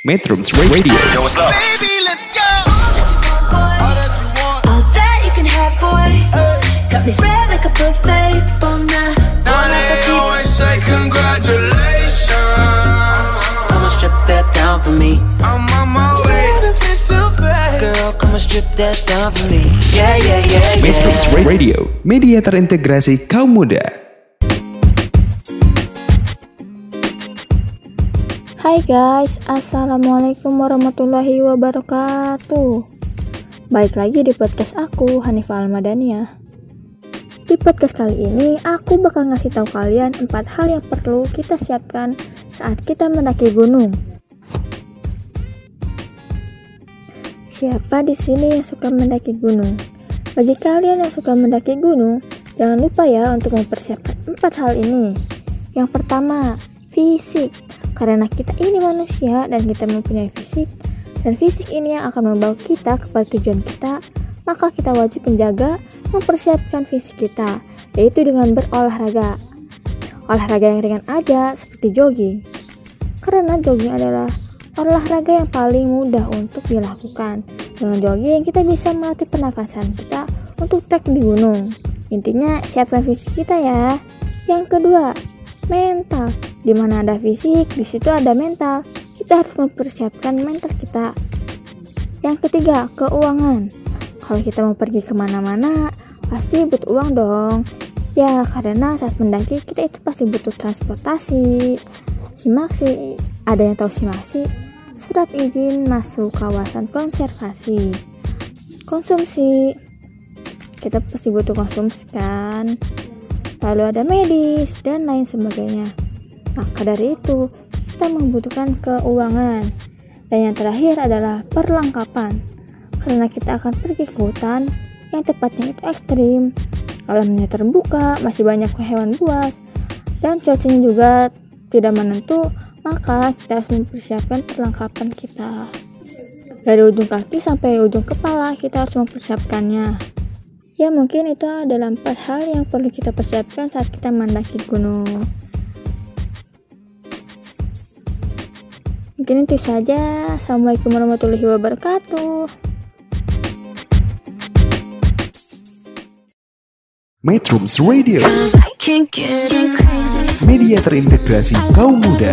Metrums Radio. Yo, what's up? Baby, let's go. All that you can have, boy. Got me spread like a buffet. Bon night. Now they always say congratulations. Come and strip that down for me. I'm on my way. Girl, come and strip that down for me. Yeah, yeah, yeah, Metrums yeah. Radio, media terintegrasi kaum muda. Hai guys, Assalamualaikum warahmatullahi wabarakatuh Baik lagi di podcast aku, Hanifah Almadania Di podcast kali ini, aku bakal ngasih tahu kalian empat hal yang perlu kita siapkan saat kita mendaki gunung Siapa di sini yang suka mendaki gunung? Bagi kalian yang suka mendaki gunung, jangan lupa ya untuk mempersiapkan empat hal ini. Yang pertama, fisik. Karena kita ini manusia dan kita mempunyai fisik, dan fisik ini yang akan membawa kita kepada tujuan kita, maka kita wajib menjaga mempersiapkan fisik kita, yaitu dengan berolahraga. Olahraga yang ringan aja, seperti jogging. Karena jogging adalah olahraga yang paling mudah untuk dilakukan. Dengan jogging, kita bisa melatih pernafasan kita untuk trek di gunung. Intinya, siapkan fisik kita ya. Yang kedua, mental. Di mana ada fisik, di situ ada mental. Kita harus mempersiapkan mental kita. Yang ketiga, keuangan. Kalau kita mau pergi ke mana-mana, pasti butuh uang dong. Ya, karena saat mendaki kita itu pasti butuh transportasi. Simaksi, ada yang tahu simaksi? Surat izin masuk kawasan konservasi. Konsumsi, kita pasti butuh konsumsi kan? Lalu ada medis dan lain sebagainya. Maka dari itu, kita membutuhkan keuangan. Dan yang terakhir adalah perlengkapan. Karena kita akan pergi ke hutan yang tepatnya itu ekstrim. Alamnya terbuka, masih banyak hewan buas, dan cuacanya juga tidak menentu, maka kita harus mempersiapkan perlengkapan kita. Dari ujung kaki sampai ujung kepala, kita harus mempersiapkannya. Ya mungkin itu adalah empat hal yang perlu kita persiapkan saat kita mendaki gunung. Mungkin itu saja. Assalamualaikum warahmatullahi wabarakatuh. Metrums Radio, Cause I can't get enough. media terintegrasi kaum muda.